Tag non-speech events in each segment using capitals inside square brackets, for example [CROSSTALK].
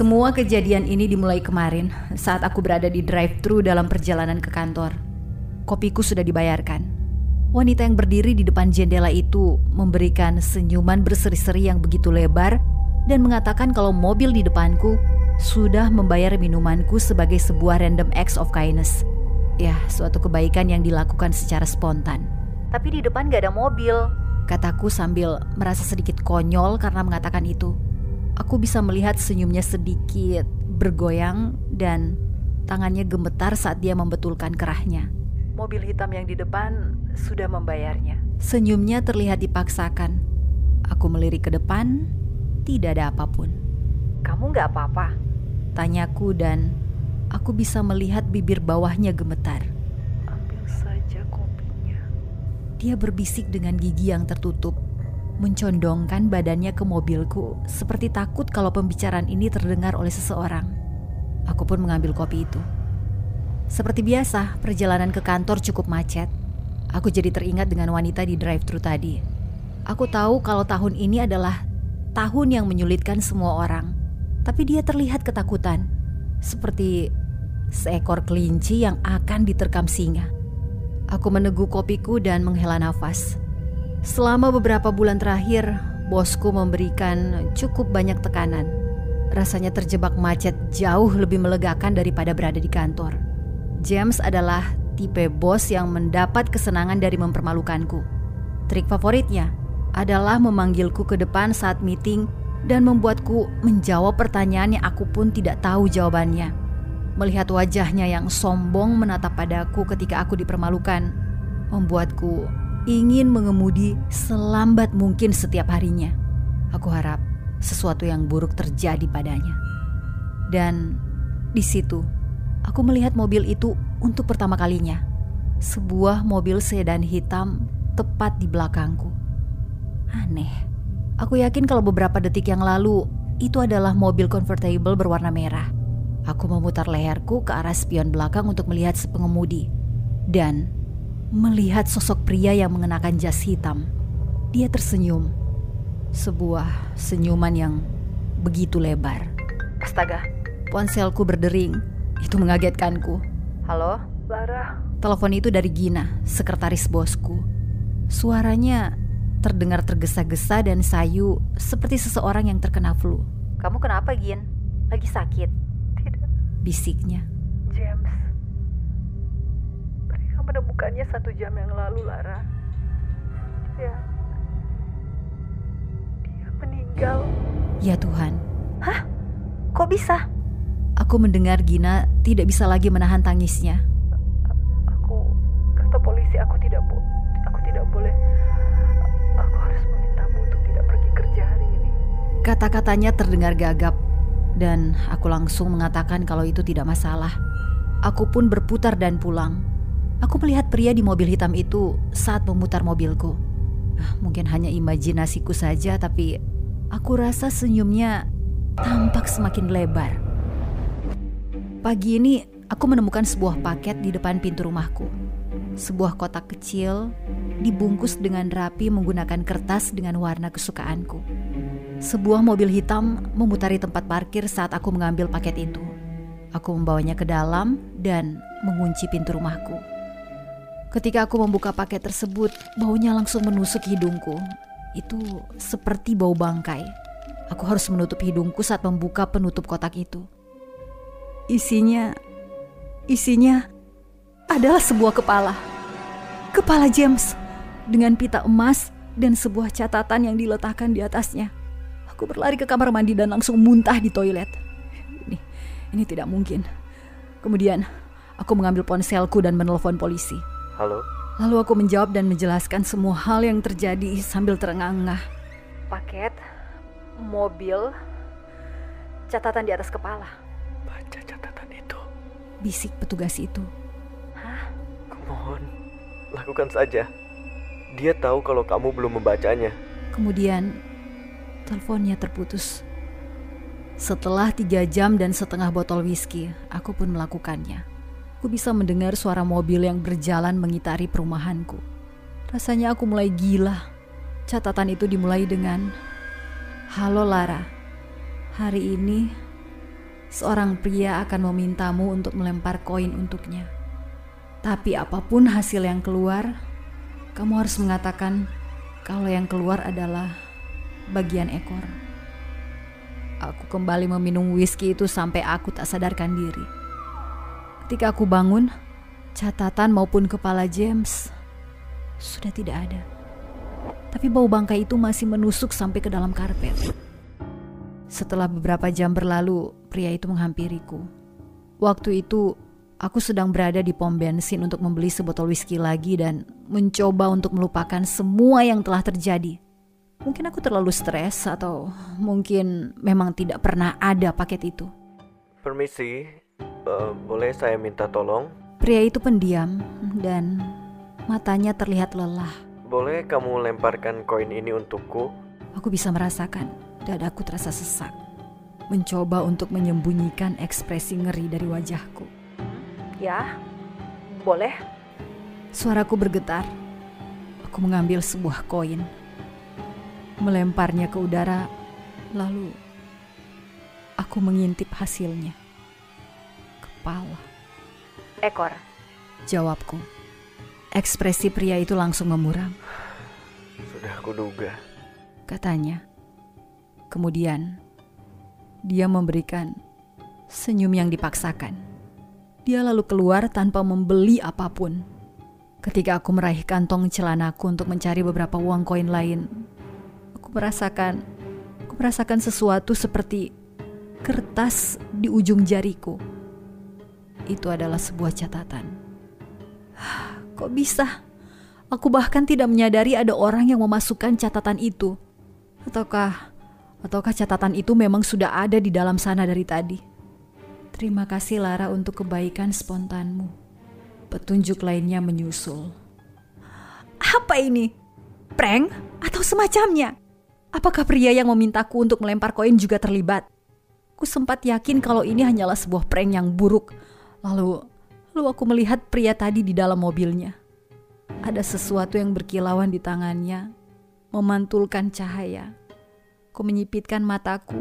Semua kejadian ini dimulai kemarin saat aku berada di drive-thru dalam perjalanan ke kantor. Kopiku sudah dibayarkan. Wanita yang berdiri di depan jendela itu memberikan senyuman berseri-seri yang begitu lebar dan mengatakan kalau mobil di depanku sudah membayar minumanku sebagai sebuah random acts of kindness. Ya, suatu kebaikan yang dilakukan secara spontan. Tapi di depan gak ada mobil, kataku sambil merasa sedikit konyol karena mengatakan itu. Aku bisa melihat senyumnya sedikit bergoyang dan tangannya gemetar saat dia membetulkan kerahnya. Mobil hitam yang di depan sudah membayarnya. Senyumnya terlihat dipaksakan. Aku melirik ke depan, tidak ada apa pun. Kamu nggak apa-apa? Tanyaku dan aku bisa melihat bibir bawahnya gemetar. Ambil saja kopinya. Dia berbisik dengan gigi yang tertutup mencondongkan badannya ke mobilku, seperti takut kalau pembicaraan ini terdengar oleh seseorang. Aku pun mengambil kopi itu. Seperti biasa, perjalanan ke kantor cukup macet. Aku jadi teringat dengan wanita di drive-thru tadi. Aku tahu kalau tahun ini adalah tahun yang menyulitkan semua orang, tapi dia terlihat ketakutan, seperti seekor kelinci yang akan diterkam singa. Aku meneguk kopiku dan menghela nafas. Selama beberapa bulan terakhir, bosku memberikan cukup banyak tekanan. Rasanya terjebak macet jauh lebih melegakan daripada berada di kantor. James adalah tipe bos yang mendapat kesenangan dari mempermalukanku. Trik favoritnya adalah memanggilku ke depan saat meeting dan membuatku menjawab pertanyaan yang aku pun tidak tahu jawabannya. Melihat wajahnya yang sombong menatap padaku ketika aku dipermalukan, membuatku ingin mengemudi selambat mungkin setiap harinya. Aku harap sesuatu yang buruk terjadi padanya. Dan di situ, aku melihat mobil itu untuk pertama kalinya. Sebuah mobil sedan hitam tepat di belakangku. Aneh. Aku yakin kalau beberapa detik yang lalu itu adalah mobil convertible berwarna merah. Aku memutar leherku ke arah spion belakang untuk melihat si pengemudi. Dan melihat sosok pria yang mengenakan jas hitam. Dia tersenyum. Sebuah senyuman yang begitu lebar. Astaga, ponselku berdering. Itu mengagetkanku. Halo? Lara. Telepon itu dari Gina, sekretaris bosku. Suaranya terdengar tergesa-gesa dan sayu seperti seseorang yang terkena flu. Kamu kenapa, Gin? Lagi sakit? Tidak. Bisiknya. Menemukannya satu jam yang lalu, Lara. Ya, dia meninggal. Ya Tuhan. Hah? Kok bisa? Aku mendengar Gina tidak bisa lagi menahan tangisnya. Aku kata polisi aku tidak bo aku tidak boleh. Aku harus memintamu untuk tidak pergi kerja hari ini. Kata-katanya terdengar gagap dan aku langsung mengatakan kalau itu tidak masalah. Aku pun berputar dan pulang. Aku melihat pria di mobil hitam itu saat memutar mobilku. Ah, mungkin hanya imajinasiku saja, tapi aku rasa senyumnya tampak semakin lebar. Pagi ini aku menemukan sebuah paket di depan pintu rumahku. Sebuah kotak kecil dibungkus dengan rapi menggunakan kertas dengan warna kesukaanku. Sebuah mobil hitam memutari tempat parkir saat aku mengambil paket itu. Aku membawanya ke dalam dan mengunci pintu rumahku. Ketika aku membuka paket tersebut, baunya langsung menusuk hidungku. Itu seperti bau bangkai. Aku harus menutup hidungku saat membuka penutup kotak itu. Isinya, isinya adalah sebuah kepala. Kepala James dengan pita emas dan sebuah catatan yang diletakkan di atasnya. Aku berlari ke kamar mandi dan langsung muntah di toilet. Ini, ini tidak mungkin. Kemudian, aku mengambil ponselku dan menelpon polisi. Halo? Lalu aku menjawab dan menjelaskan semua hal yang terjadi sambil terengah-engah. Paket, mobil, catatan di atas kepala. Baca catatan itu. Bisik petugas itu. Hah? Kumohon, lakukan saja. Dia tahu kalau kamu belum membacanya. Kemudian, teleponnya terputus. Setelah tiga jam dan setengah botol whisky, aku pun melakukannya. Aku bisa mendengar suara mobil yang berjalan mengitari perumahanku. Rasanya aku mulai gila. Catatan itu dimulai dengan, Halo Lara, hari ini seorang pria akan memintamu untuk melempar koin untuknya. Tapi apa pun hasil yang keluar, kamu harus mengatakan kalau yang keluar adalah bagian ekor. Aku kembali meminum whisky itu sampai aku tak sadarkan diri. Ketika aku bangun, catatan maupun kepala James sudah tidak ada. Tapi bau bangkai itu masih menusuk sampai ke dalam karpet. Setelah beberapa jam berlalu, pria itu menghampiriku. Waktu itu, aku sedang berada di pom bensin untuk membeli sebotol whisky lagi dan mencoba untuk melupakan semua yang telah terjadi. Mungkin aku terlalu stres atau mungkin memang tidak pernah ada paket itu. Permisi, uh, boleh saya minta tolong? Pria itu pendiam dan matanya terlihat lelah. Boleh kamu lemparkan koin ini untukku? Aku bisa merasakan dadaku terasa sesak. Mencoba untuk menyembunyikan ekspresi ngeri dari wajahku. Ya, boleh. Suaraku bergetar. Aku mengambil sebuah koin, melemparnya ke udara, lalu aku mengintip hasilnya. Kepala. Ekor. Jawabku. Ekspresi pria itu langsung memuram. Sudah kuduga. Katanya. Kemudian, dia memberikan senyum yang dipaksakan. Dia lalu keluar tanpa membeli apa pun. Ketika aku meraih kantong celanaku untuk mencari beberapa uang koin lain, aku merasakan aku merasakan sesuatu seperti kertas di ujung jariku. Itu adalah sebuah catatan. [SIGHS] Kok bisa? Aku bahkan tidak menyadari ada orang yang memasukkan catatan itu. Ataukah ataukah catatan itu memang sudah ada di dalam sana dari tadi? Terima kasih Lara untuk kebaikan spontanmu. Petunjuk lainnya menyusul. Apa ini? Prank atau semacamnya? Apakah pria yang memintaku untuk melempar koin juga terlibat? Ku sempat yakin kalau ini hanyalah sebuah prank yang buruk. Lalu, lalu aku melihat pria tadi di dalam mobilnya. Ada sesuatu yang berkilauan di tangannya, memantulkan cahaya. Ku menyipitkan mataku,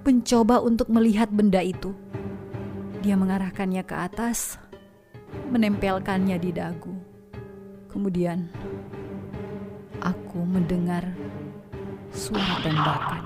mencoba untuk melihat benda itu. Dia mengarahkannya ke atas, menempelkannya di dagu. Kemudian, aku mendengar suara tembakan.